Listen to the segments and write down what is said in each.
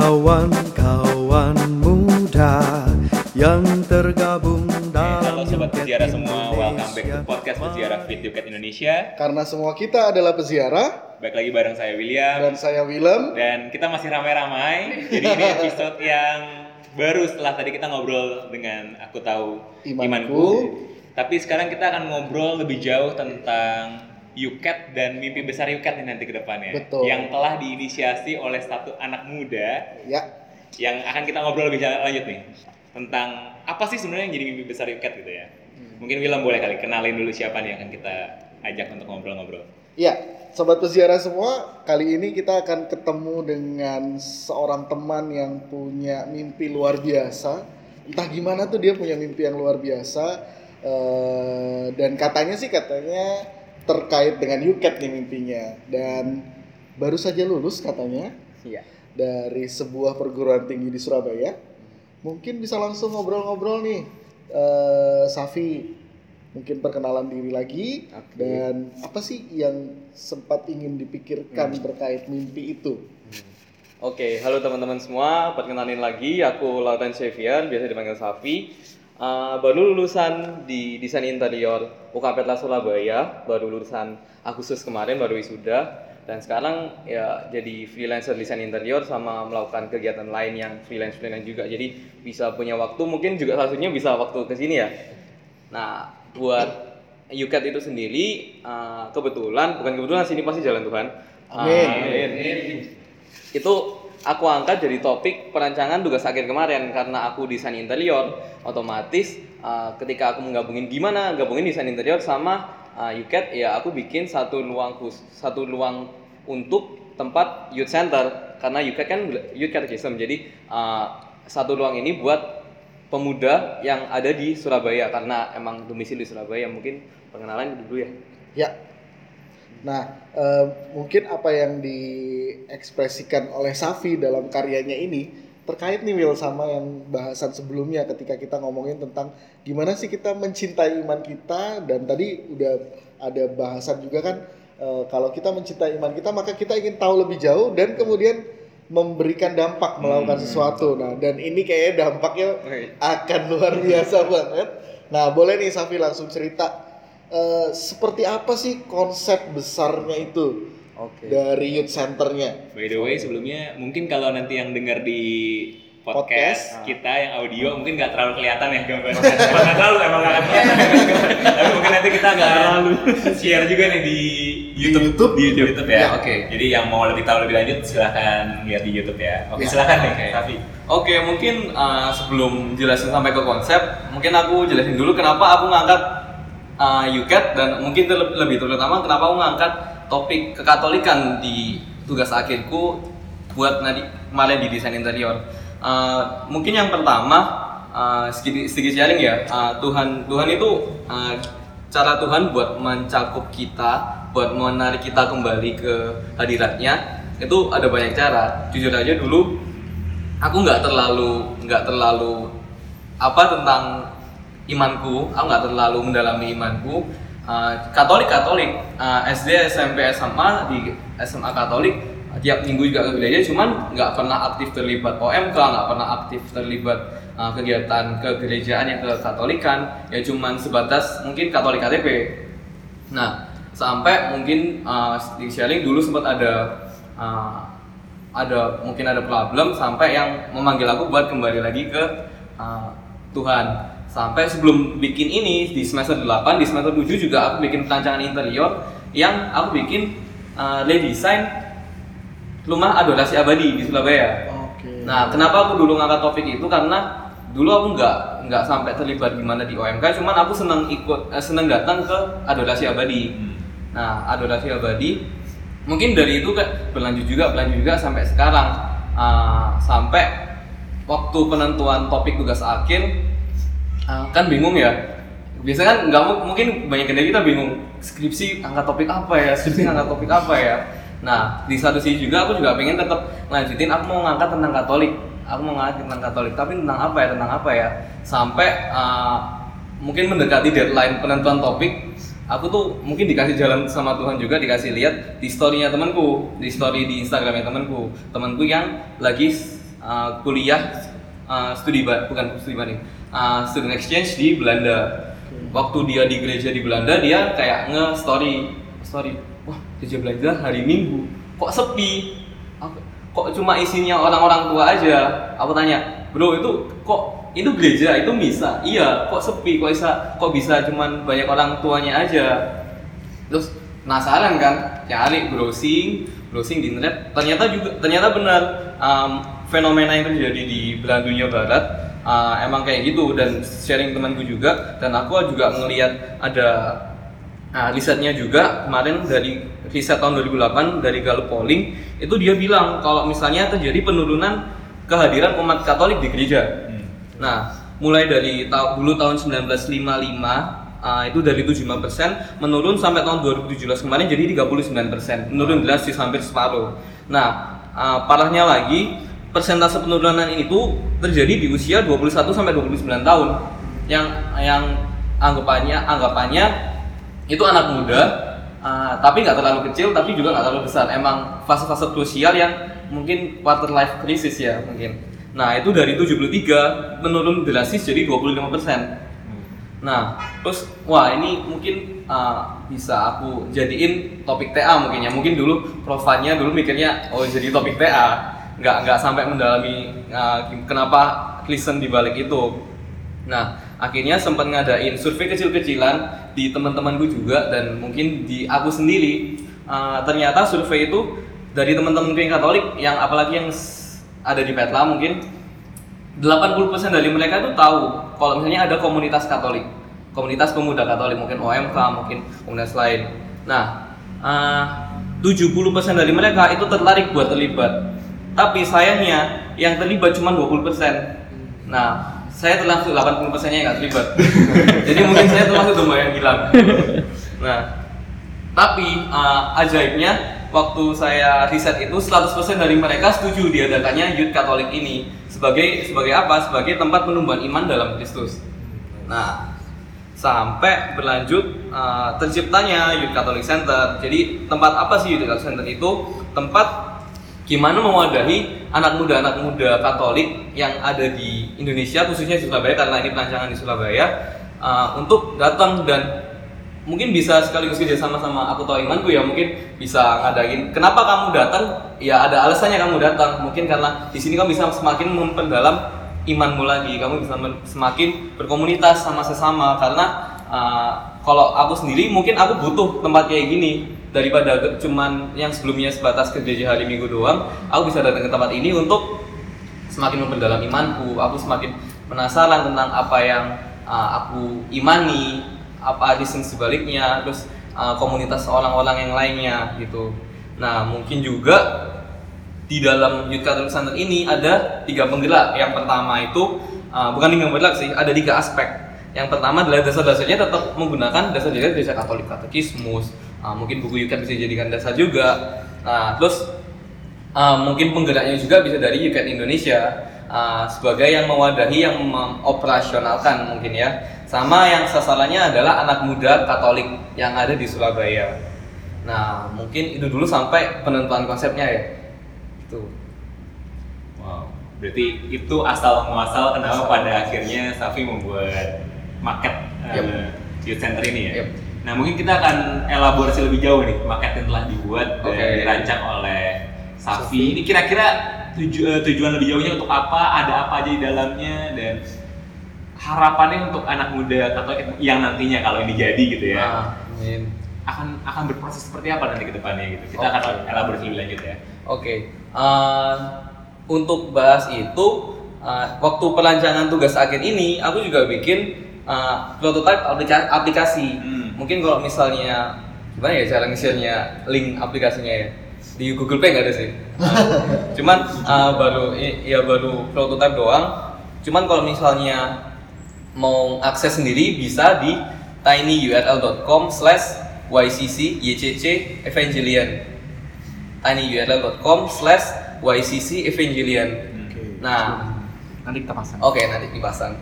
kawan-kawan muda yang tergabung dalam Halo sobat peziarah semua, welcome back to podcast peziarah Fit Yuket Indonesia. Karena semua kita adalah peziarah Baik lagi bareng saya William dan saya Willem. dan kita masih ramai-ramai. Jadi ini episode yang baru setelah tadi kita ngobrol dengan aku tahu Imanku. Tapi sekarang kita akan ngobrol lebih jauh tentang Yuket dan mimpi besar Yuket ini nanti ke depannya. Betul. Yang telah diinisiasi oleh satu anak muda Ya, yang akan kita ngobrol lebih lanjut nih tentang apa sih sebenarnya yang jadi mimpi besar Yuket gitu ya. Mungkin Willem boleh kali kenalin dulu siapa nih yang akan kita ajak untuk ngobrol-ngobrol. ya, sobat peziarah semua, kali ini kita akan ketemu dengan seorang teman yang punya mimpi luar biasa. Entah gimana tuh dia punya mimpi yang luar biasa. eh, dan katanya sih katanya terkait dengan Yuket nih mimpinya. Dan baru saja lulus katanya Iya. dari sebuah perguruan tinggi di Surabaya. Mungkin bisa langsung ngobrol-ngobrol nih, eh, Safi. Mungkin perkenalan diri lagi Oke. dan apa sih yang sempat ingin dipikirkan terkait mimpi itu? Oke, halo teman-teman semua. Perkenalin lagi, aku Lautan Xavier, biasa dipanggil Safi. Uh, baru lulusan di desain interior UKP Petla Surabaya, baru lulusan Agustus kemarin, baru wisuda. Dan sekarang ya jadi freelancer desain interior sama melakukan kegiatan lain yang freelance-freelance juga. Jadi bisa punya waktu, mungkin juga salah satunya bisa waktu ke sini ya. Nah, buat UCAT itu sendiri, uh, kebetulan, bukan kebetulan sini pasti jalan Tuhan. Uh, Amin. itu aku angkat jadi topik perancangan tugas akhir kemarin karena aku desain interior otomatis uh, ketika aku menggabungin gimana gabungin desain interior sama uh, UCAT ya aku bikin satu ruang khus satu ruang untuk tempat youth center. Karena UCAT kan youth catechism. Jadi uh, satu ruang ini buat pemuda yang ada di Surabaya. Karena emang domisili Surabaya mungkin pengenalan dulu ya. Ya. Nah, eh, mungkin apa yang diekspresikan oleh Safi dalam karyanya ini terkait nih Will sama yang bahasan sebelumnya ketika kita ngomongin tentang gimana sih kita mencintai iman kita dan tadi udah ada bahasan juga kan eh, kalau kita mencintai iman kita maka kita ingin tahu lebih jauh dan kemudian memberikan dampak melakukan sesuatu. Nah, dan ini kayaknya dampaknya akan luar biasa banget. Nah, boleh nih Safi langsung cerita eh, seperti apa sih konsep besarnya itu oke dari youth centernya? By the way, sebelumnya mungkin kalau nanti yang dengar di podcast, Podcast. kita yang audio mungkin nggak terlalu kelihatan ya gambarnya. Emang nggak terlalu, emang nggak kelihatan. Tapi mungkin nanti kita nggak terlalu share juga nih di YouTube. YouTube? Di YouTube, ya. Ya. Oke. Jadi yang mau lebih tahu lebih lanjut silahkan lihat di YouTube ya. Oke, Ya. silahkan nih, Oke. Safi. Oke, mungkin uh, sebelum jelasin sampai ke konsep, mungkin aku jelasin dulu kenapa aku ngangkat uh, dan mungkin terlebih lebih terutama kenapa aku ngangkat topik kekatolikan di tugas akhirku buat nanti kemarin di desain interior. Uh, mungkin yang pertama uh, sedikit, sedikit sharing ya, uh, Tuhan Tuhan itu uh, cara Tuhan buat mencakup kita, buat menarik kita kembali ke hadiratnya itu ada banyak cara. Jujur aja dulu aku nggak terlalu nggak terlalu apa tentang imanku aku nggak terlalu mendalami imanku. Uh, Katolik Katolik uh, SD SMP SMA di SMA Katolik tiap minggu juga ke gereja cuman nggak pernah aktif terlibat OMK nggak pernah aktif terlibat uh, kegiatan kegerejaan yang ke Katolikan ya cuman sebatas mungkin Katolik KTP Nah, sampai mungkin uh, di sharing dulu sempat ada uh, ada mungkin ada problem sampai yang memanggil aku buat kembali lagi ke uh, Tuhan. Sampai sebelum bikin ini di semester 8, di semester 7 juga aku bikin perancangan interior yang aku bikin uh, redesign rumah adorasi abadi di Surabaya. Oke. Nah, kenapa aku dulu ngangkat topik itu karena dulu aku nggak nggak sampai terlibat gimana di OMK, cuman aku seneng ikut eh, seneng datang ke adorasi abadi. Nah, adorasi abadi mungkin dari itu kan berlanjut juga berlanjut juga sampai sekarang Ah, sampai waktu penentuan topik tugas akhir ah, kan bingung ya. Biasanya kan nggak mu- mungkin banyak dari kita bingung skripsi angkat topik apa ya, skripsi angkat topik apa ya. Nah, di satu sisi juga aku juga pengen tetap lanjutin aku mau ngangkat tentang Katolik. Aku mau ngangkat tentang Katolik, tapi tentang apa ya? Tentang apa ya? Sampai uh, mungkin mendekati deadline penentuan topik, aku tuh mungkin dikasih jalan sama Tuhan juga dikasih lihat di storynya temanku, di story di Instagramnya temanku, temanku yang lagi uh, kuliah uh, studi bukan studi banding uh, student exchange di Belanda. Waktu dia di gereja di Belanda dia kayak nge story story wah gereja Belanda hari Minggu kok sepi? Kok cuma isinya orang-orang tua aja? Aku tanya bro itu kok itu gereja itu misa? Iya kok sepi kok bisa kok bisa cuman banyak orang tuanya aja. Terus penasaran kan? Cari browsing browsing di internet. Ternyata juga ternyata benar um, fenomena yang terjadi di belahan barat uh, emang kayak gitu dan sharing temanku juga dan aku juga ngelihat ada uh, risetnya juga kemarin dari riset tahun 2008 dari Gallup Polling itu dia bilang kalau misalnya terjadi penurunan kehadiran umat Katolik di gereja Nah, mulai dari ta- dulu tahun 1955 uh, itu dari 75% menurun sampai tahun 2017 kemarin jadi 39%. Menurun drastis hampir separuh. Nah, uh, parahnya lagi persentase penurunan ini tuh terjadi di usia 21 sampai 29 tahun. Yang yang anggapannya anggapannya itu anak muda uh, tapi nggak terlalu kecil tapi juga nggak terlalu besar. Emang fase-fase krusial yang mungkin quarter life crisis ya mungkin. Nah, itu dari 73 menurun drastis jadi 25%. Nah, terus wah ini mungkin uh, bisa aku jadiin topik TA mungkin ya. Mungkin dulu profilnya dulu mikirnya oh jadi topik TA. Nggak nggak sampai mendalami uh, kenapa listen di balik itu. Nah, akhirnya sempat ngadain survei kecil-kecilan di teman-temanku juga dan mungkin di aku sendiri. Uh, ternyata survei itu dari teman-temanku yang Katolik yang apalagi yang ada di Petla mungkin 80% dari mereka itu tahu kalau misalnya ada komunitas Katolik, komunitas pemuda Katolik mungkin OMK, mungkin komunitas lain. Nah, eh, 70% dari mereka itu tertarik buat terlibat. Tapi sayangnya yang terlibat cuma 20%. Nah, saya termasuk 80% nya yang nggak terlibat. Jadi mungkin saya termasuk domba yang hilang. Nah, tapi uh, ajaibnya waktu saya riset itu 100% dari mereka setuju diadakannya Youth Katolik ini sebagai sebagai apa? Sebagai tempat penumbuhan iman dalam Kristus. Nah, sampai berlanjut uh, terciptanya Youth Catholic Center. Jadi tempat apa sih Youth Catholic Center itu? Tempat gimana mewadahi anak muda anak muda Katolik yang ada di Indonesia khususnya di Surabaya karena ini perancangan di Surabaya uh, untuk datang dan mungkin bisa sekaligus kerja sama sama aku tahu imanku ya mungkin bisa ngadain kenapa kamu datang? Ya ada alasannya kamu datang. Mungkin karena di sini kamu bisa semakin memperdalam imanmu lagi. Kamu bisa semakin berkomunitas sama sesama. Karena uh, kalau aku sendiri mungkin aku butuh tempat kayak gini daripada cuman yang sebelumnya sebatas ke gereja hari minggu doang aku bisa datang ke tempat ini untuk semakin memperdalam imanku aku semakin penasaran tentang apa yang uh, aku imani apa reason sebaliknya terus uh, komunitas orang-orang yang lainnya gitu. Nah mungkin juga di dalam Youth Catholic Center ini ada tiga penggerak. Yang pertama itu uh, bukan tiga penggerak sih ada tiga aspek. Yang pertama adalah dasar-dasarnya tetap menggunakan dasar-dasar gereja Katolik katekismus uh, mungkin buku Yukat bisa dijadikan dasar juga nah terus Uh, mungkin penggeraknya juga bisa dari Yuket Indonesia uh, sebagai yang mewadahi yang mengoperasionalkan mungkin ya sama yang sasarannya adalah anak muda Katolik yang ada di Surabaya nah mungkin itu dulu sampai penentuan konsepnya ya itu Wow. Berarti itu asal muasal kenapa Asal. pada akhirnya Safi membuat market uh, Yep. youth center ini ya. Yep. Nah mungkin kita akan elaborasi lebih jauh nih market yang telah dibuat dan Oke. dirancang oleh Safi. Ini kira-kira tuju- eh, tujuan lebih jauhnya untuk apa? Ada apa aja di dalamnya dan harapannya untuk anak muda Katolik yang nantinya kalau ini jadi gitu ya Nah, amin. akan akan berproses seperti apa nanti ke depannya gitu. Kita Oke. akan elaborasi lebih lanjut ya. Oke, eh, untuk bahas itu, eh, waktu perancangan tugas akhir ini, aku juga bikin eh, prototype aplika- aplikasi. Hmm. Mungkin kalau misalnya gimana ya cara nge-share-nya link aplikasinya ya di Google Play nggak ada sih. Cuman eh, baru ya baru prototype doang. Cuman kalau misalnya mau akses sendiri bisa di tinyurl.com slash ycc ycc evangelion tinyurl.com slash ycc evangelion Oke. nah Nanti kita pasang. oke nanti dipasang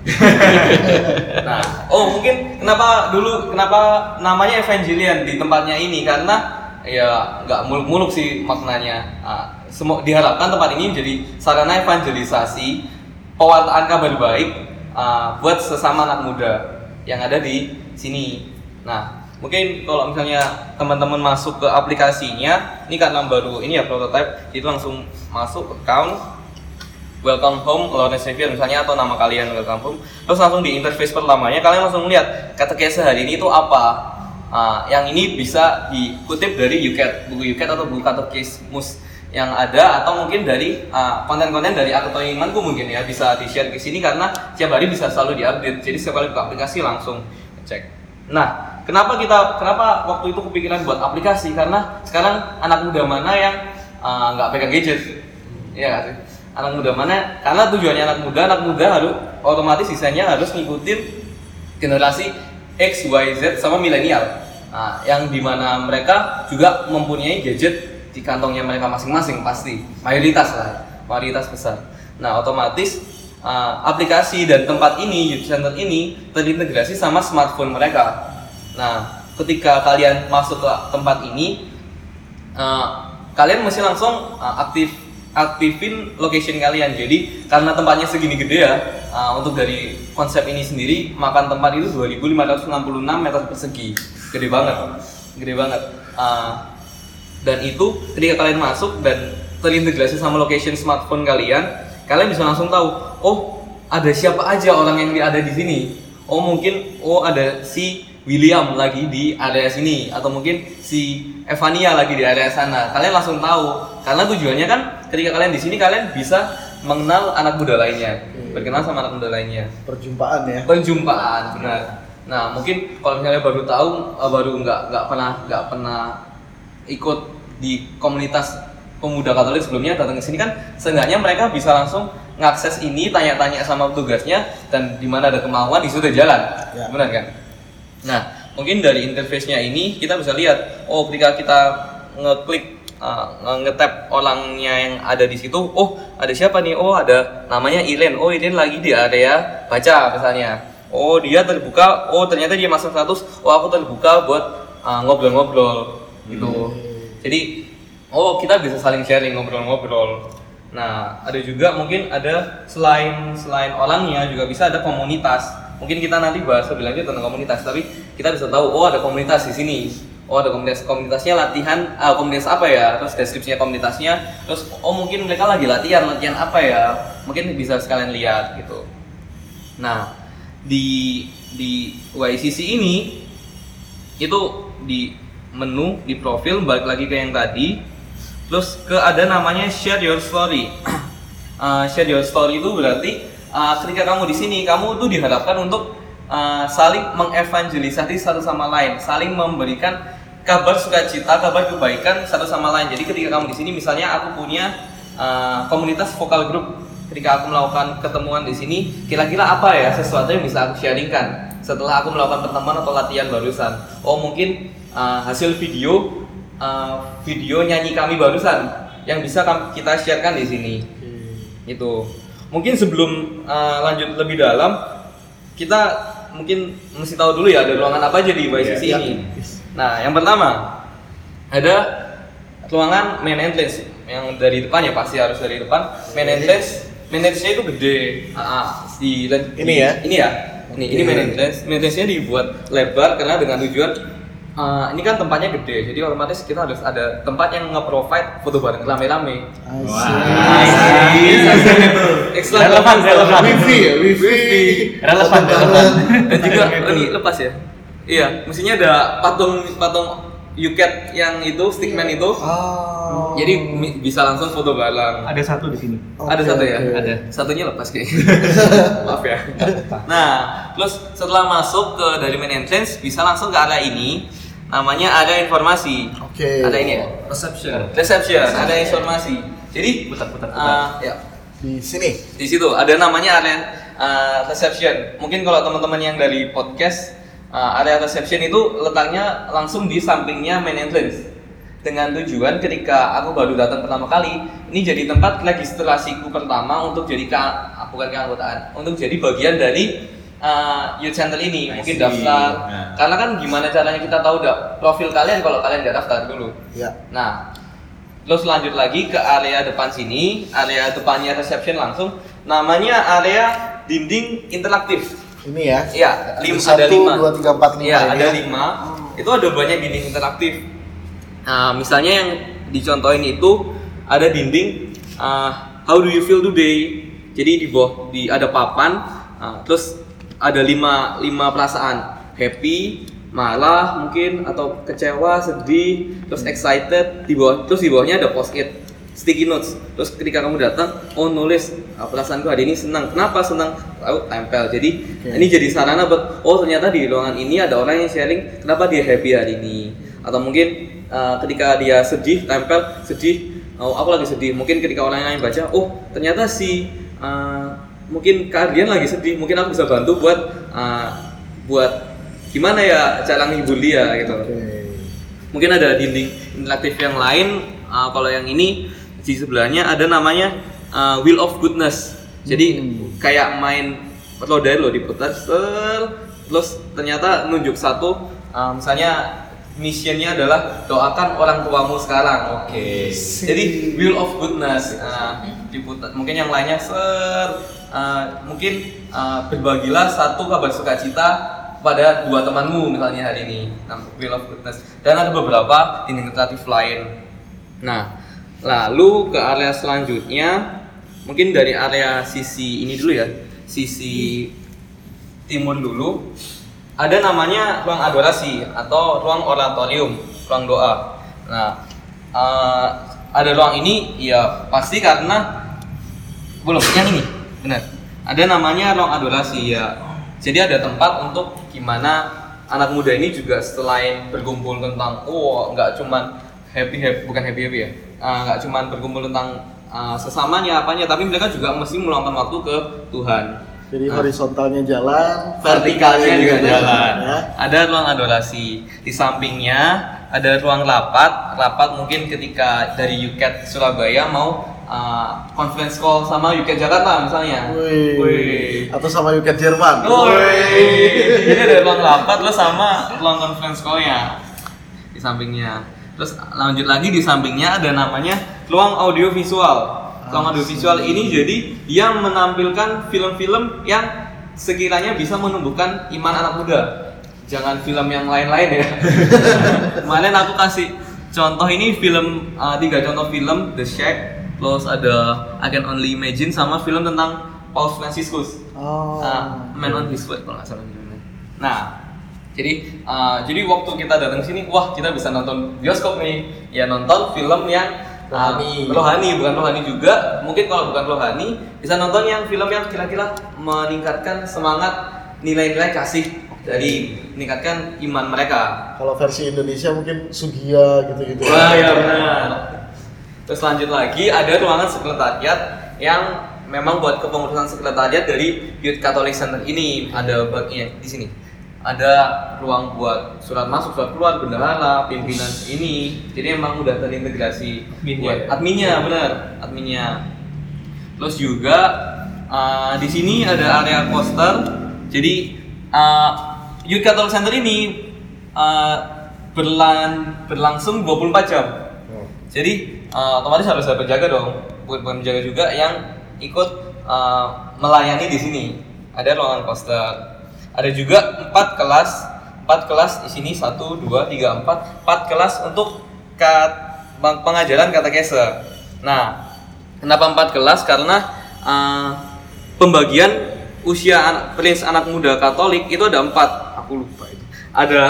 nah oh mungkin kenapa dulu kenapa namanya evangelion di tempatnya ini karena ya nggak muluk-muluk sih maknanya. Ah, semua diharapkan tempat ini menjadi sarana evangelisasi, pewartaan kabar baik ah, buat sesama anak muda yang ada di sini. Nah, mungkin kalau misalnya teman-teman masuk ke aplikasinya, ini karena baru ini ya prototype, itu langsung masuk account welcome home Lawrence Xavier misalnya atau nama kalian welcome home terus langsung di interface pertamanya kalian langsung lihat kata case sehari ini itu apa. Ah, yang ini bisa dikutip dari UCAT buku UCAT atau buku case mus yang ada atau mungkin dari ah, konten-konten dari aku imanku mungkin ya bisa di share ke sini karena tiap hari bisa selalu diupdate. Jadi setiap kali buka aplikasi langsung cek nah kenapa kita kenapa waktu itu kepikiran buat aplikasi? Karena sekarang anak muda mana yang ah, nggak pegang gadget? Sih? Anak muda mana? Karena tujuannya anak muda, anak muda harus otomatis desainnya harus ngikutin generasi X, Y, Z sama milenial. Nah, yang di mana mereka juga mempunyai gadget di kantongnya mereka masing-masing pasti, mayoritas lah, mayoritas besar. Nah, otomatis uh, aplikasi dan tempat ini, youth center ini terintegrasi sama smartphone mereka. Nah, ketika kalian masuk ke tempat ini, uh, kalian mesti langsung uh, aktif aktifin location kalian. Jadi karena tempatnya segini gede ya, uh, untuk dari konsep ini sendiri makan tempat itu 2566 meter persegi, gede banget, gede banget. Uh, dan itu ketika kalian masuk dan terintegrasi sama location smartphone kalian, kalian bisa langsung tahu, oh ada siapa aja orang yang ada di sini. Oh mungkin, oh ada si William lagi di area sini atau mungkin si Evania lagi di area sana. Kalian langsung tahu karena tujuannya kan ketika kalian di sini kalian bisa mengenal anak muda lainnya, berkenal sama anak muda lainnya. Perjumpaan ya. Penjumpaan, benar. Nah mungkin kalau misalnya baru tahu, eh, baru nggak nggak pernah nggak pernah ikut di komunitas pemuda Katolik sebelumnya datang ke sini kan seenggaknya mereka bisa langsung ngakses ini tanya-tanya sama petugasnya dan di mana ada kemauan di situ jalan Ya. benar kan nah mungkin dari interface-nya ini kita bisa lihat oh ketika kita ngeklik uh, nge- nge-tap orangnya yang ada di situ oh ada siapa nih? Oh ada namanya Iren oh Iren lagi di area baca misalnya. Oh dia terbuka oh ternyata dia masuk status oh aku terbuka buat uh, ngobrol-ngobrol gitu. Jadi oh kita bisa saling sharing ngobrol-ngobrol nah ada juga mungkin ada selain selain orangnya juga bisa ada komunitas. Mungkin kita nanti bahas lebih lanjut tentang komunitas tapi kita bisa tahu oh ada komunitas di sini. Oh ada komunitas komunitasnya latihan ah, komunitas apa ya? Terus deskripsinya komunitasnya. Terus oh mungkin mereka lagi latihan latihan apa ya? Mungkin bisa sekalian lihat gitu. Nah di di YCC ini itu di menu di profil balik lagi ke yang tadi terus ke ada namanya share your story. Uh, share your story itu berarti uh, ketika kamu di sini kamu tuh diharapkan untuk uh, saling mengevangelisasi satu sama lain saling memberikan kabar sukacita kabar kebaikan satu sama lain. Jadi ketika kamu di sini misalnya aku punya uh, komunitas vokal group ketika aku melakukan ketemuan di sini kira-kira apa ya sesuatu yang bisa aku sharingkan setelah aku melakukan pertemuan atau latihan barusan? Oh mungkin uh, hasil video uh, video nyanyi kami barusan yang bisa kita sharekan di sini. Itu mungkin sebelum uh, lanjut lebih dalam kita mungkin mesti tahu dulu ya ada ruangan apa aja di YCC Iya. ini. Nah yang pertama ada ruangan main entrance yang dari depan ya pasti harus dari depan. Main entrance main entrance-nya itu gede. Ah, ah, di, Ini ya? ini ya? Ini ini main entrance main entrance-nya dibuat lebar karena dengan tujuan uh, ini kan tempatnya gede jadi otomatis kita harus ada tempat yang nge-provide foto bareng rame-rame Excellent. Relevan, relevan. Wifi ya, wifi. Relevan, relevan. Dan juga ini lepas ya. Iya, mestinya ada patung patung Yuket yang itu stickman itu. Oh. Jadi bisa langsung foto bareng. Ada satu di sini. ada Oke, satu ya? oke. Ada. Satunya lepas kayaknya. Maaf ya. Nah, terus setelah masuk ke dari main entrance bisa langsung ke area ini. Namanya ada informasi. Oke. Ada ini ya. Reception. Reception. Ada informasi. Jadi Putar, putar, putar. ah, ya. Di sini. di situ ada namanya area uh, reception. Mungkin kalau teman-teman yang dari podcast uh, area reception itu letaknya langsung di sampingnya main entrance. Dengan tujuan ketika aku baru datang pertama kali, ini jadi tempat registrasiku pertama untuk jadi ke, ah, bukan keanggotaan, untuk jadi bagian dari uh, youth center ini I mungkin see. daftar Nah. karena kan gimana caranya kita tahu da- profil kalian kalau kalian nggak daftar dulu Ya. nah terus lanjut lagi ke area depan sini area depannya reception langsung namanya area dinding interaktif Ini ya. Iya, lim, ada lima. dua, tiga, empat, lima Iya, ini ada ya. lima. Itu ada banyak dinding interaktif. Nah, misalnya yang dicontohin itu ada dinding uh, How do you feel today? Jadi di bawah di ada papan, uh, terus ada lima lima perasaan happy, marah mungkin atau kecewa, sedih, terus excited. Di bawah terus di bawahnya ada post it sticky notes. Terus ketika kamu datang, oh nulis ah, perasaanku hari ini senang. Kenapa senang? Lalu tempel. Jadi Oke. ini jadi sarana buat oh ternyata di ruangan ini ada orang yang sharing kenapa dia happy hari ini. Atau mungkin uh, ketika dia sedih, tempel sedih. Oh, aku lagi sedih. Mungkin ketika orang lain baca, oh ternyata si uh, mungkin kalian lagi sedih. Mungkin aku bisa bantu buat uh, buat gimana ya cara menghibur dia gitu Oke. mungkin ada dinding interaktif yang lain uh, kalau yang ini di sebelahnya ada namanya uh, wheel of goodness jadi Hmm. kayak main roda lo diputar terus ternyata nunjuk satu uh, misalnya misinya adalah doakan orang tuamu sekarang oke jadi wheel of goodness uh, diputar mungkin yang lainnya ser uh, mungkin uh, berbagilah satu kabar sukacita pada dua temanmu misalnya hari ini Wheel of Goodness. Dan ada beberapa interaktif lain. Nah lalu ke area selanjutnya mungkin dari area sisi ini dulu ya sisi timur dulu. Ada namanya ruang adorasi atau ruang oratorium ruang doa. Nah eh, ada ruang ini ya pasti karena belum yang ini benar ada namanya ruang adorasi ya jadi ada tempat untuk gimana anak muda ini juga selain berkumpul tentang oh nggak cuman happy happy bukan happy happy ya Ah, nggak cuman berkumpul tentang ah, sesamanya apanya tapi mereka juga mesti meluangkan waktu ke Tuhan Jadi Nah. horizontalnya jalan, vertikalnya juga jalan. Ya. Ada ruang adorasi. Di sampingnya ada ruang rapat. Rapat mungkin ketika dari UCAT Surabaya mau uh, conference call sama UCAT Jakarta misalnya. Wih. Wih. Atau sama Yuket Jerman. Wih. Ini ada ruang rapat terus sama ruang conference call-nya di sampingnya. Terus lanjut lagi di sampingnya ada namanya ruang audio visual. Ruang audio visual ini jadi yang menampilkan film-film yang sekiranya bisa menumbuhkan iman anak muda. Jangan film yang lain-lain ya. Kemarin aku kasih contoh ini film uh, tiga contoh film The Shack, terus ada I Can Only Imagine sama film tentang Paul Franciscus. Oh. Ah, Man on His Way kalau nggak salah judulnya. Nah, jadi uh, jadi waktu kita datang sini, wah kita bisa nonton bioskop nih, ya nonton film yang uh, Rohani. rohani bukan rohani juga. Mungkin kalau bukan rohani, bisa nonton yang film yang kira-kira meningkatkan semangat nilai-nilai kasih dari meningkatkan iman mereka. Kalau versi Indonesia mungkin Sugia gitu-gitu. Wah ya benar. Terus lanjut lagi ada ruangan sekretariat yang memang buat kepengurusan sekretariat dari Youth Catholic Center ini ada bagian di sini. Ada ruang buat surat masuk, surat keluar, bendahara, pimpinan ini. Jadi emang udah terintegrasi Adminnya buat ya? adminnya benar, adminnya. Terus juga uh, di sini ada area poster. Jadi uh, Youth Catholic Center ini uh, berlan berlangsung 24 jam. Oh. Jadi uh, otomatis harus ada penjaga dong. Bukan bukan penjaga juga yang ikut uh, melayani di sini. Ada ruangan poster. Ada juga empat kelas, empat kelas di sini satu, dua, tiga, empat, empat kelas untuk kat, pengajaran katekese. Nah, kenapa empat kelas? Karena uh, pembagian usia anak, range anak muda Katolik itu ada empat. Aku lupa itu. Ada,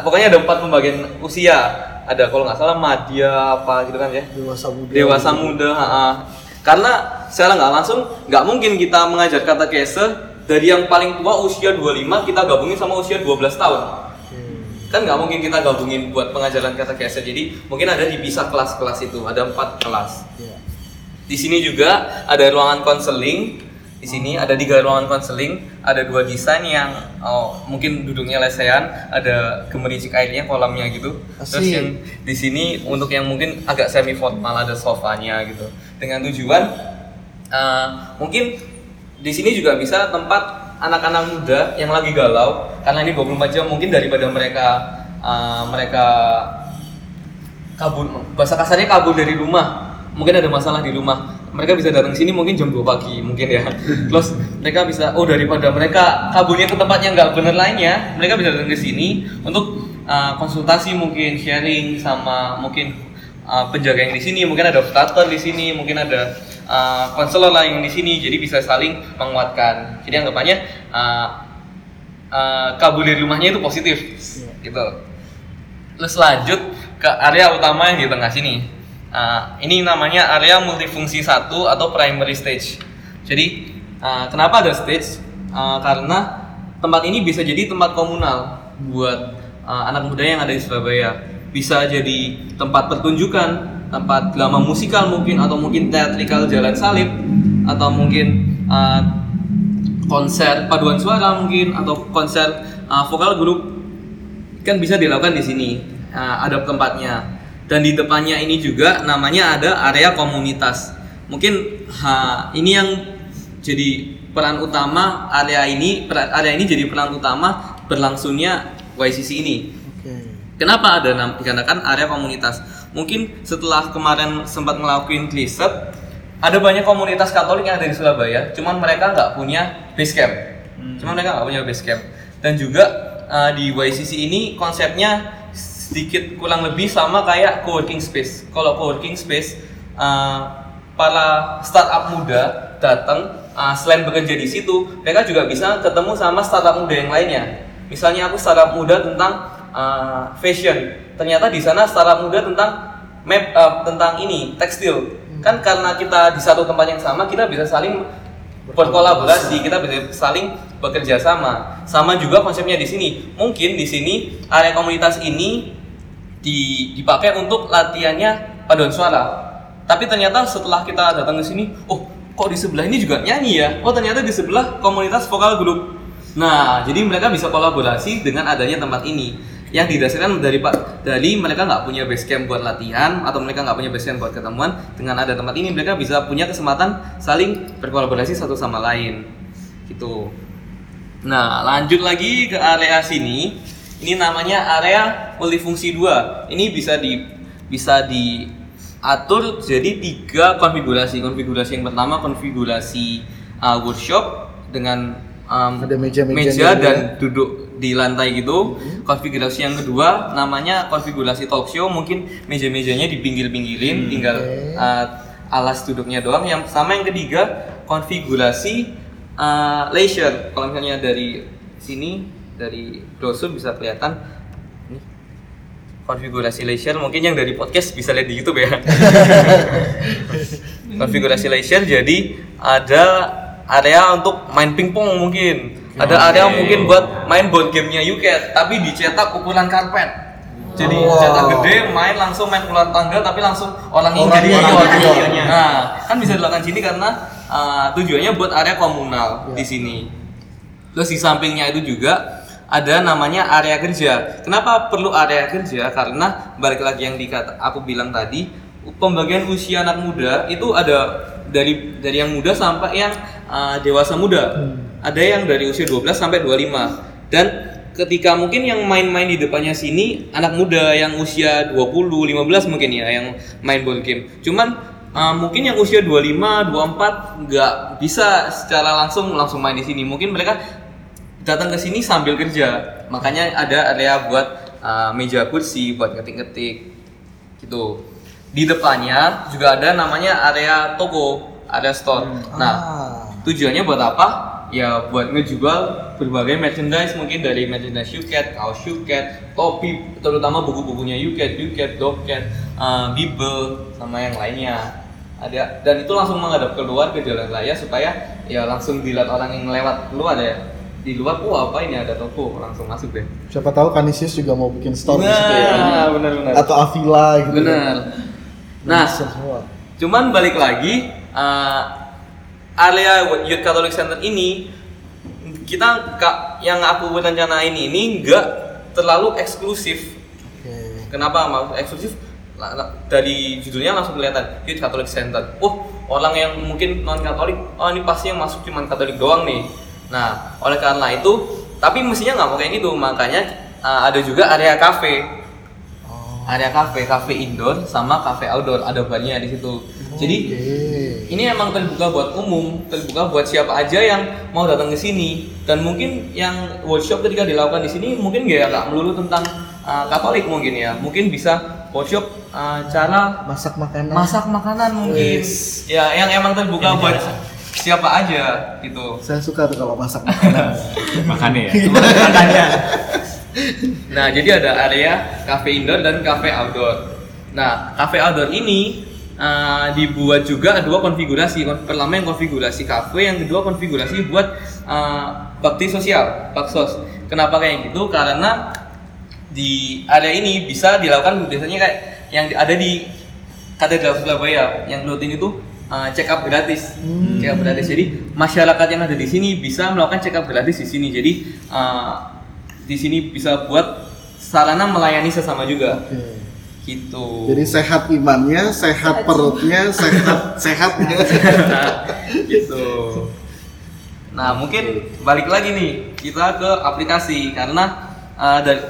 pokoknya ada empat pembagian usia. Ada kalau nggak salah madya apa gitu kan ya Dewasa muda. dewasa muda ha, ha. karena secara nggak langsung nggak mungkin kita mengajar kata kese dari yang paling tua usia 25 kita gabungin sama usia 12 tahun Hmm. kan nggak mungkin kita gabungin buat pengajaran kata kese jadi mungkin ada dipisah kelas-kelas itu ada empat kelas Iya. di sini juga ada ruangan konseling di sini ada tiga ruangan konseling ada dua desain yang oh, mungkin duduknya lesehan ada gemericik airnya kolamnya gitu. Terus Asik. yang di sini untuk yang mungkin agak semi formal ada sofanya gitu. Dengan tujuan uh, mungkin di sini juga bisa tempat anak-anak muda yang lagi galau karena ini 24 jam mungkin daripada mereka uh, mereka kabur bahasa kasarnya kabur dari rumah. Mungkin ada masalah di rumah mereka bisa datang sini mungkin jam 2 pagi mungkin ya. Terus mereka bisa oh daripada mereka kaburnya ke tempat yang nggak bener lainnya mereka bisa datang ke sini untuk uh, konsultasi mungkin sharing sama mungkin uh, penjaga yang di sini. Mungkin ada operator di sini mungkin ada uh, konselor lain yang di sini. Jadi bisa saling menguatkan. Jadi anggapannya uh, uh, kabur dari rumahnya itu positif. Gitu. Terus lanjut ke area utama yang di tengah sini. Uh, ini namanya area multifungsi satu atau primary stage. Jadi uh, kenapa ada stage? Uh, karena tempat ini bisa jadi tempat komunal buat uh, anak muda yang ada di Surabaya. Bisa jadi tempat pertunjukan, tempat drama musikal mungkin atau mungkin teatrikal jalan salib atau mungkin uh, konser paduan suara mungkin atau konser uh, vokal grup kan bisa dilakukan di sini Nah, ada tempatnya dan di depannya ini juga namanya ada area komunitas mungkin ha, ini yang jadi peran utama area ini area ini jadi peran utama berlangsungnya YCC ini Oke. Kenapa ada dikarenakan area komunitas? Mungkin setelah kemarin sempat ngelakuin riset, ada banyak komunitas Katolik yang ada di Surabaya, cuman mereka nggak punya base camp. Cuman mereka nggak punya base camp. Dan juga uh, di YCC ini konsepnya sedikit kurang lebih sama kayak co-working space. Kalau co-working space, uh, para startup muda datang uh, selain bekerja di situ, mereka juga bisa ketemu sama startup muda yang lainnya. Misalnya aku startup muda tentang uh, fashion, ternyata di sana startup muda tentang map uh, tentang ini tekstil. Kan karena kita di satu tempat yang sama, kita bisa saling berkolaborasi, kita bisa saling bekerja sama. Sama juga konsepnya di sini. Mungkin di sini area komunitas ini di- dipakai untuk latihannya paduan suara. Tapi ternyata setelah kita datang ke sini, oh kok di sebelah ini juga nyanyi ya? Oh ternyata di sebelah komunitas vokal grup. Nah, jadi mereka bisa kolaborasi dengan adanya tempat ini yang didasarkan dari pak dari mereka nggak punya base camp buat latihan atau mereka nggak punya base camp buat ketemuan dengan ada tempat ini mereka bisa punya kesempatan saling berkolaborasi satu sama lain gitu Nah, lanjut lagi ke area sini. Ini namanya area multifungsi 2. Ini bisa di bisa diatur jadi tiga konfigurasi. Konfigurasi yang pertama konfigurasi uh, workshop dengan um, Ada meja-meja meja gitu dan ya. duduk di lantai gitu. Konfigurasi yang kedua namanya konfigurasi talk show. Mungkin meja-mejanya dipinggir-pinggirin, tinggal Oke. uh, alas duduknya doang. Yang sama yang ketiga konfigurasi uh, leisure. Kalau misalnya dari sini dari brosur bisa kelihatan ini konfigurasi leisure. Mungkin yang dari podcast bisa lihat di YouTube ya. konfigurasi leisure jadi ada area untuk main pingpong mungkin. Ada Oke. area mungkin buat main board gamenya Yuket tapi dicetak ukuran karpet. Jadi Wow. cetak gede, main langsung main ular tangga tapi langsung orang yang Orang jadi jadi ion. Nah, kan bisa dilakukan sini karena uh, tujuannya buat area komunal Ya. di sini. Terus di sampingnya itu juga ada namanya area kerja. Kenapa perlu area kerja? Karena balik lagi yang dikata aku bilang tadi, pembagian usia anak muda itu ada dari dari yang muda sampai yang uh, dewasa muda. Ada yang dari usia 12 sampai 25. Dan ketika mungkin yang main-main di depannya sini anak muda yang usia 20, 15 mungkin ya yang main board game. Cuman Uh, mungkin yang usia 25, 24 nggak bisa secara langsung langsung main di sini. Mungkin mereka datang ke sini sambil kerja. Makanya ada area buat uh, meja kursi buat ngetik-ngetik gitu. Di depannya juga ada namanya area toko, ada store. Nah, Ah. tujuannya buat apa? Ya buat ngejual berbagai merchandise mungkin dari merchandise Yuket, kaos Yuket, topi, terutama buku-bukunya Yuket, Yuket, Doket, uh, Bible, sama yang lainnya. Ada dan itu langsung menghadap keluar ke jalan raya supaya ya langsung dilihat orang yang lewat keluar ya. Di luar, wah apa ini ada toko, langsung masuk deh. Siapa tahu Kanisius juga mau bikin store di situ ya. Nah, benar-benar. Atau Avila gitu. Benar. Nah, semua. Cuman balik lagi uh, area Youth Catholic Center ini kita ka- yang aku rencanain ini nggak terlalu eksklusif. Oke. Kenapa maksud eksklusif? La- la- Dari judulnya langsung kelihatan Youth Catholic Center. Oh, orang yang mungkin non Katolik, oh ini pasti yang masuk cuma Katolik doang nih. Nah, oleh karena itu, tapi mestinya nggak mau kayak gitu, makanya uh, ada juga area cafe. Area cafe, cafe indoor sama cafe outdoor, ada barnya di situ. Jadi Oke. ini emang terbuka buat umum, terbuka buat siapa aja yang mau datang ke sini. Dan mungkin yang workshop ketika dilakukan di sini mungkin nggak melulu tentang uh, Katolik mungkin ya, mungkin bisa workshop uh, cara masak makanan. masak makanan mungkin. Wes. ya yang emang terbuka Yang buat siapa aja gitu. Saya suka tuh kalau masak makanan. Makanya ya. makanya nah jadi ada area cafe indoor dan cafe outdoor. Nah cafe outdoor ini uh, dibuat juga dua konfigurasi. Kon- pertama yang konfigurasi cafe yang kedua konfigurasi buat uh, bakti sosial baksos. Kenapa kayak gitu? Karena di area ini bisa dilakukan biasanya kayak yang di- ada di Katedral Surabaya yang rutin itu uh, check up gratis, Hmm. check up gratis. Jadi masyarakat yang ada di sini bisa melakukan check up gratis di sini. Jadi uh, di sini bisa buat sarana melayani sesama juga, Oke. gitu. Jadi sehat imannya, sehat perutnya, sehat sehatnya. nah, gitu. Nah mungkin balik lagi nih kita ke aplikasi karena uh, dari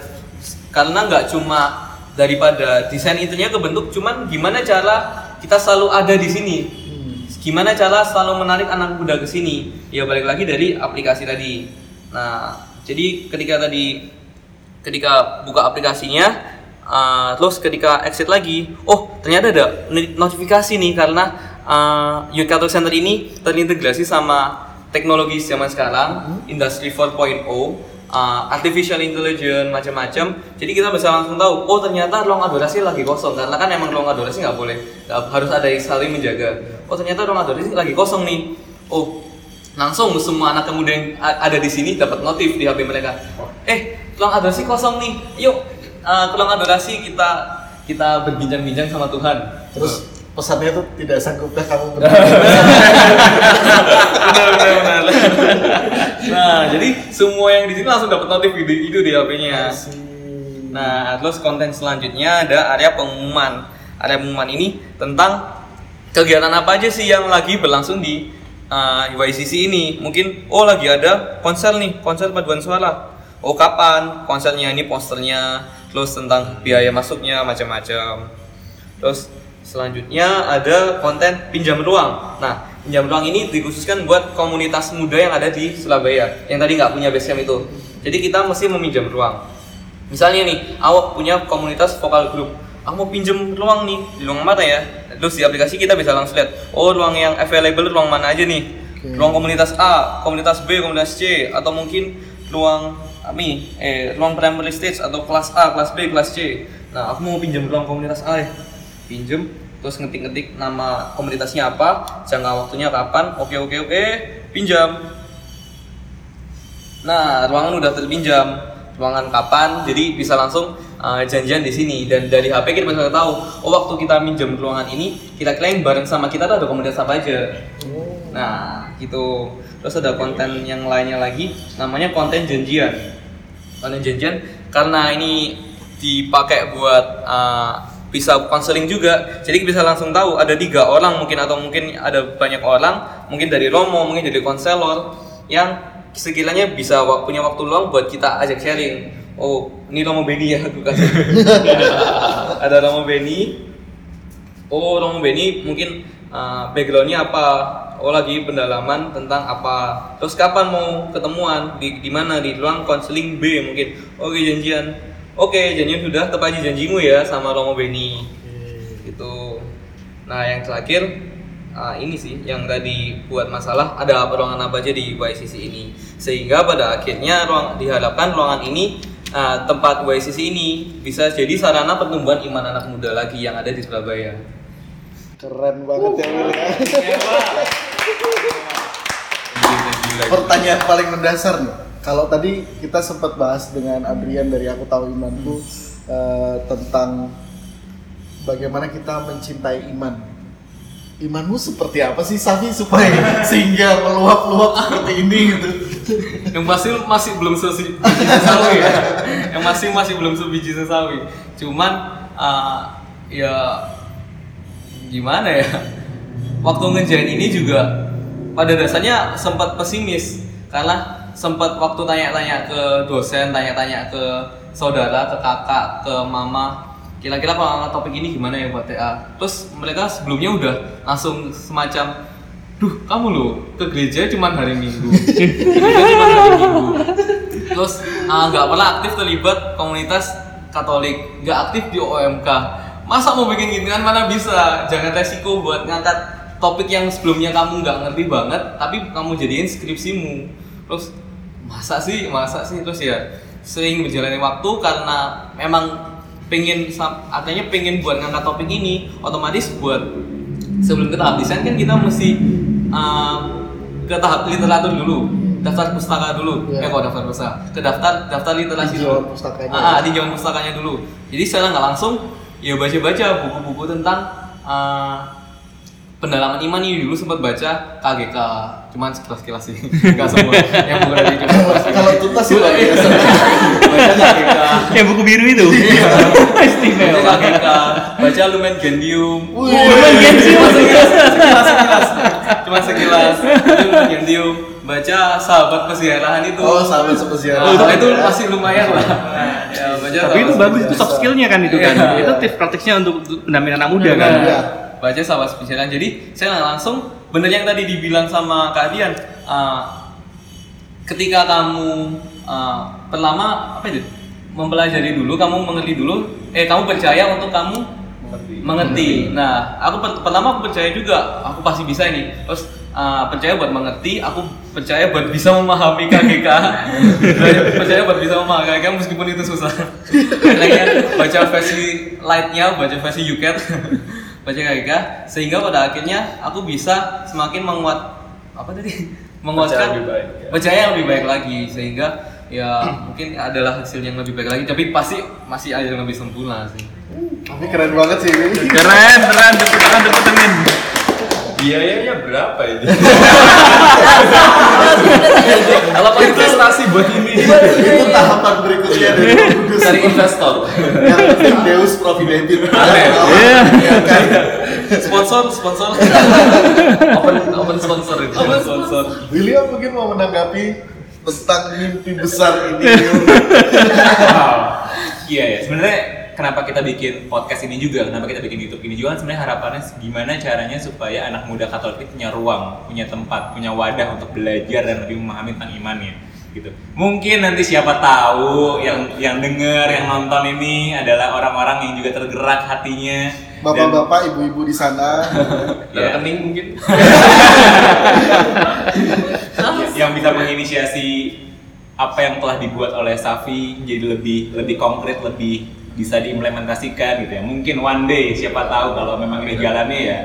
karena nggak cuma daripada desain itunya kebentuk, cuman gimana cara kita selalu ada di sini. Gimana cara selalu menarik anak muda ke sini? Ya balik lagi dari aplikasi tadi. Nah, jadi ketika tadi ketika buka aplikasinya uh, terus ketika exit lagi, oh ternyata ada notifikasi nih karena uh, Youth Catholic Center ini terintegrasi sama teknologi zaman sekarang, Industri 4.0, uh, artificial intelligence macam-macam. Jadi kita bisa langsung tahu, oh ternyata ruang adorasi lagi kosong karena kan emang ruang adorasi nggak boleh, harus ada yang saling menjaga. Oh ternyata ruang adorasi lagi kosong nih. Oh langsung semua anak muda yang ada di sini dapat notif di HP mereka. Eh, ruang adorasi kosong nih. Yuk, uh, ke ruang adorasi kita kita berbincang-bincang sama Tuhan. Terus pesannya tuh tidak sanggupkah kamu benar, benar, benar. Nah, jadi semua yang di sini langsung dapat notif itu, itu di HP-nya. Nah, terus konten selanjutnya ada area pengumuman. Area pengumuman ini tentang kegiatan apa aja sih yang lagi berlangsung di uh, YCC ini. Mungkin oh lagi ada konser nih, konser paduan suara. Oh kapan konsernya ini posternya, terus tentang biaya masuknya macam-macam. Terus selanjutnya ada konten pinjam ruang. Nah, pinjam ruang ini dikhususkan buat komunitas muda yang ada di Surabaya yang tadi nggak punya basecamp itu. Jadi kita mesti meminjam ruang. Misalnya nih, awak punya komunitas vokal grup, aku mau pinjem ruang nih di ruang mana ya? Terus di aplikasi kita bisa langsung lihat, oh ruang yang available ruang mana aja nih? Oke. Ruang komunitas A, komunitas B, komunitas C, atau mungkin ruang ami, eh ruang primary stage atau kelas A, kelas B, kelas C. Nah, aku mau pinjam ruang komunitas A ya. Pinjem, terus ngetik-ngetik nama komunitasnya apa, jangka waktunya kapan, oke oke oke, pinjam. Nah, ruangan udah terpinjam. Ruangan kapan? Jadi bisa langsung uh, janjian di sini dan dari HP kita bisa tahu. Oh, waktu kita minjem ruangan ini, kita klaim bareng sama kita tuh ada komunitas apa aja. Nah, gitu. Terus ada konten yang lainnya lagi, namanya konten janjian. Konten janjian karena ini dipakai buat uh, bisa konseling juga, jadi bisa langsung tahu ada tiga orang mungkin atau mungkin ada banyak orang, mungkin dari romo, mungkin dari konselor yang sekiranya bisa punya waktu luang buat kita ajak sharing. Oh, ini Romo Beni ya, aku kasih. ada Romo Beni, oh Romo Beni mungkin uh, backgroundnya apa? Oh lagi pendalaman tentang apa? Terus kapan mau ketemuan? Di di mana? Di ruang konseling B mungkin. Oke janjian oke janjian sudah tepati janjimu ya sama Romo Beni gitu nah yang terakhir uh, ini sih yang tadi buat masalah ada apa ruangan apa aja di YCC ini sehingga pada akhirnya ruang diharapkan ruangan ini uh, tempat YCC ini bisa jadi sarana pertumbuhan iman anak muda lagi yang ada di Surabaya. Keren banget ya Will ya. Pertanyaan paling mendasar nih. Kalau tadi kita sempat bahas dengan Adrian dari aku tahu imanku eh, tentang bagaimana kita mencintai iman. Imanmu seperti apa sih Safi supaya sehingga meluap-luap seperti ini gitu. yang pasti masih belum sebiji sesawi ya yang masih masih belum sebiji sesawi cuman uh, ya gimana ya waktu ngejain ini juga pada dasarnya sempat pesimis karena sempat waktu tanya-tanya ke dosen tanya-tanya ke saudara ke kakak ke mama kira-kira kalau angkat topik ini gimana ya buat TA terus mereka sebelumnya udah langsung semacam duh kamu loh ke gereja cuma hari minggu. Ke gereja cuma hari minggu. Terus ah, nggak pernah aktif terlibat komunitas Katolik nggak aktif di OMK masa mau bikin gini kan? Mana bisa? Jangan resiko buat ngangkat topik yang sebelumnya kamu nggak ngerti banget tapi kamu jadiin skripsimu terus masa sih? Masa sih? Terus ya sering berjalannya waktu karena memang pengen artinya pengen buat ngangkat topik ini otomatis buat sebelum ke tahap desain kan kita mesti uh, ke tahap literatur dulu daftar pustaka dulu. Iya. eh kok daftar pustaka? Ke daftar daftar literasi dulu. pustakanya. ah, ah, tinjauan pustakanya dulu. Jadi saya nggak langsung ya baca baca buku-buku tentang uh, pendalaman iman ini. Dulu sempat baca KGK cuman sekilas-kilas sih nggak semua yang buku dari. Kalau tuntas sih baca Yang buku biru itu. baca Istimewa. KGK baca Lumen Gentium Wih. Lumen Gentium sekilas sekilas sekilas cuma sekilas Lumen Gentium baca sahabat pesiarahan itu Oh, sahabat sepesiaran. Nah, itu masih lumayan lah ya, baca Tapi itu sahabat bagus, itu soft skillnya kan itu kan. Iya. Itu tips praktisnya untuk pendampingan anak muda kan. Iya. baca sahabat spesialan jadi saya langsung bener yang tadi dibilang sama Kak Dian uh, ketika kamu uh, pertama apa itu? Mempelajari dulu kamu mengerti dulu eh kamu percaya untuk kamu mengerti, nah aku per- pertama aku percaya juga aku pasti bisa ini. Terus uh, percaya buat mengerti aku percaya buat bisa memahami KGK percaya buat bisa memahami KGK meskipun itu susah. Akhirnya baca versi lightnya baca versi UCAT baca KGK sehingga pada akhirnya aku bisa semakin menguat apa tadi menguatkan lebih baik, ya. percaya yang lebih baik lagi sehingga ya mungkin adalah hasil yang lebih baik lagi tapi pasti masih ada yang lebih sempurna sih Tapi keren banget sih ini. Keren, keren, tepuk tangan, tepuk tangan. Biayanya berapa ini? kalau investasi buat ini itu tahapan berikutnya dari Kudus. Cari investor Yang penting Deus Providebit. Amin. Iya. kan? sponsor sponsor open open sponsor itu open sponsor William mungkin mau menanggapi tentang mimpi besar ini. Wow. Iya ya, sebenarnya kenapa kita bikin podcast ini juga, kenapa kita bikin YouTube ini juga kan sebenarnya harapannya gimana caranya supaya anak muda Katolik punya ruang, punya tempat, punya wadah untuk belajar dan lebih memahami tentang imannya gitu. Mungkin nanti siapa tahu yang yang denger, yang nonton ini adalah orang-orang yang juga tergerak hatinya. dan- Bapak-bapak, ibu-ibu di sana. ya, rekening mungkin yang bisa menginisiasi apa yang telah dibuat oleh Safi jadi lebih lebih konkret lebih bisa diimplementasikan gitu ya mungkin one day siapa tahu kalau memang ini jalannya ya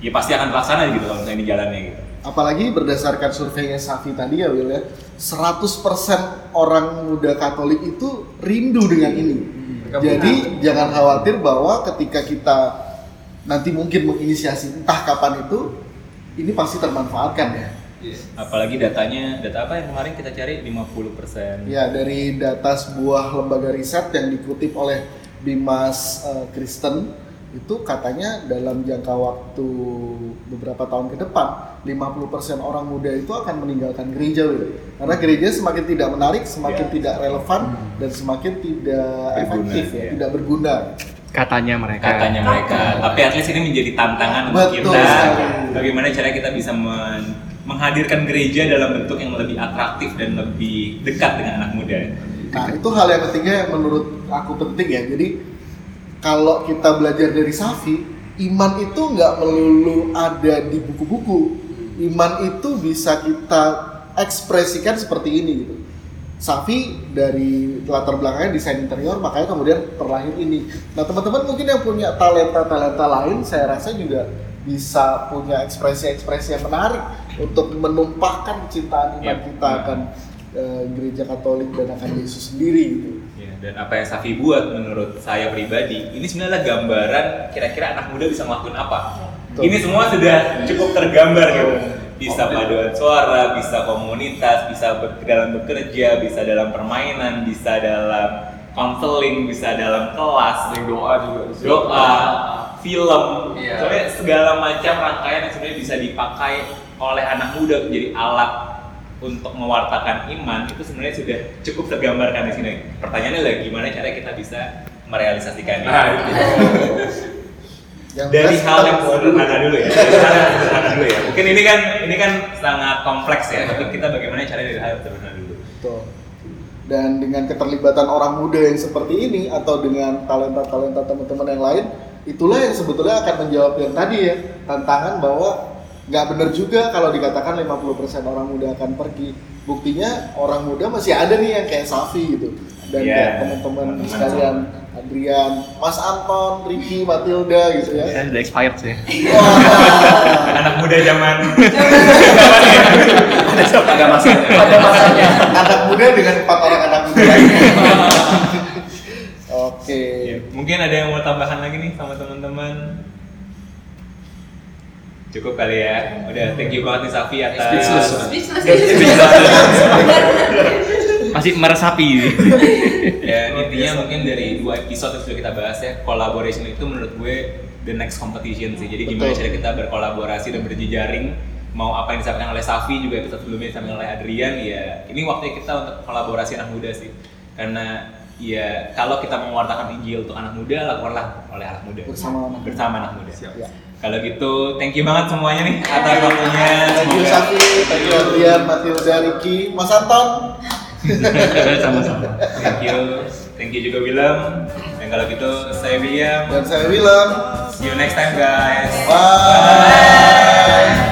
ya pasti akan terlaksana gitu kalau misalnya ini jalannya gitu Apalagi berdasarkan surveinya Safi tadi ya Will ya, 100% orang muda Katolik itu rindu dengan ini. Jadi jangan khawatir bahwa ketika kita nanti mungkin menginisiasi entah kapan itu, ini pasti termanfaatkan ya. apalagi datanya data apa yang kemarin kita cari 50% Ya dari data sebuah lembaga riset yang dikutip oleh Bimas eh, Kristen itu katanya dalam jangka waktu beberapa tahun ke depan 50% orang muda itu akan meninggalkan gereja Will. Karena gereja semakin tidak menarik, semakin Ya. tidak relevan dan semakin tidak Berguna, efektif ya, ya. tidak berguna. Katanya mereka. katanya mereka tapi at least ini menjadi tantangan untuk Betul kita sekali. bagaimana cara kita bisa men- menghadirkan gereja dalam bentuk yang lebih atraktif dan lebih dekat dengan anak muda Nah, itu hal yang ketiga yang menurut aku penting ya. Jadi kalau kita belajar dari Safi, iman itu nggak melulu ada di buku-buku. Iman itu bisa kita ekspresikan seperti ini gitu. Safi dari latar belakangnya desain interior, makanya kemudian terlahir ini. Nah, teman-teman mungkin yang punya talenta-talenta lain, saya rasa juga bisa punya ekspresi-ekspresi yang menarik untuk menumpahkan kecintaan iman Iya. kita akan eh, gereja Katolik dan akan Yesus sendiri gitu. Dan apa yang Safi buat menurut saya pribadi, ini sebenarnya gambaran kira-kira anak muda bisa ngelakuin apa. Betul. Ini semua sudah cukup tergambar gitu. Bisa paduan suara, bisa komunitas, bisa ber- dalam bekerja, bisa dalam permainan, bisa dalam konseling, bisa dalam kelas, doa juga doa, film, Iya. sebenarnya segala macam rangkaian yang sebenarnya bisa dipakai oleh anak muda menjadi alat untuk mewartakan iman itu sebenarnya sudah cukup tergambarkan di sini. Pertanyaannya lagi gimana cara kita bisa merealisasikannya. Yang Dari jelas hal kita- yang sederhana dulu ya. Dari hal yang sederhana dulu ya. Mungkin ini kan ini kan sangat kompleks ya, tapi kita bagaimana cara dari hal yang sederhana dulu. Betul. Dan dengan keterlibatan orang muda yang seperti ini atau dengan talenta-talenta teman-teman yang lain, itulah yang sebetulnya akan menjawab yang tadi ya, tantangan bahwa nggak benar juga kalau dikatakan 50% orang muda akan pergi. Buktinya orang muda masih ada nih yang kayak Safi gitu. Dan Iya, kayak teman-teman sekalian, Adrian, Mas Anton, Ricky, Matilda gitu ya. Ya, udah expired sih. Wah, Anak muda zaman Ada masanya. Ada masanya. anak muda dengan empat orang anak muda. Oke. Ya, mungkin ada yang mau tambahan lagi nih sama teman-teman. Cukup kali ya. Udah thank you banget nih Safi atas Speechless. Masih meresapi. ya intinya mungkin dari dua episode yang sudah kita bahas ya collaboration itu menurut gue the next competition sih jadi gimana Betul. cara kita berkolaborasi dan berjejaring mau apa yang disampaikan oleh Safi juga episode sebelumnya disampaikan oleh Adrian ya ini waktunya kita untuk kolaborasi anak muda sih karena ya kalau kita mewartakan Injil untuk anak muda lakukanlah oleh anak muda Bersama anak muda. bersama anak muda Ya. Kalau gitu thank you banget semuanya nih atas waktunya. Thank you Safi, thank you Adrian, Matilda, Ricky, Mas Anton. Sama-sama. thank you. Thank you juga Willem. Dan kalau gitu saya William. Dan saya Willem. see you next time guys. Bye.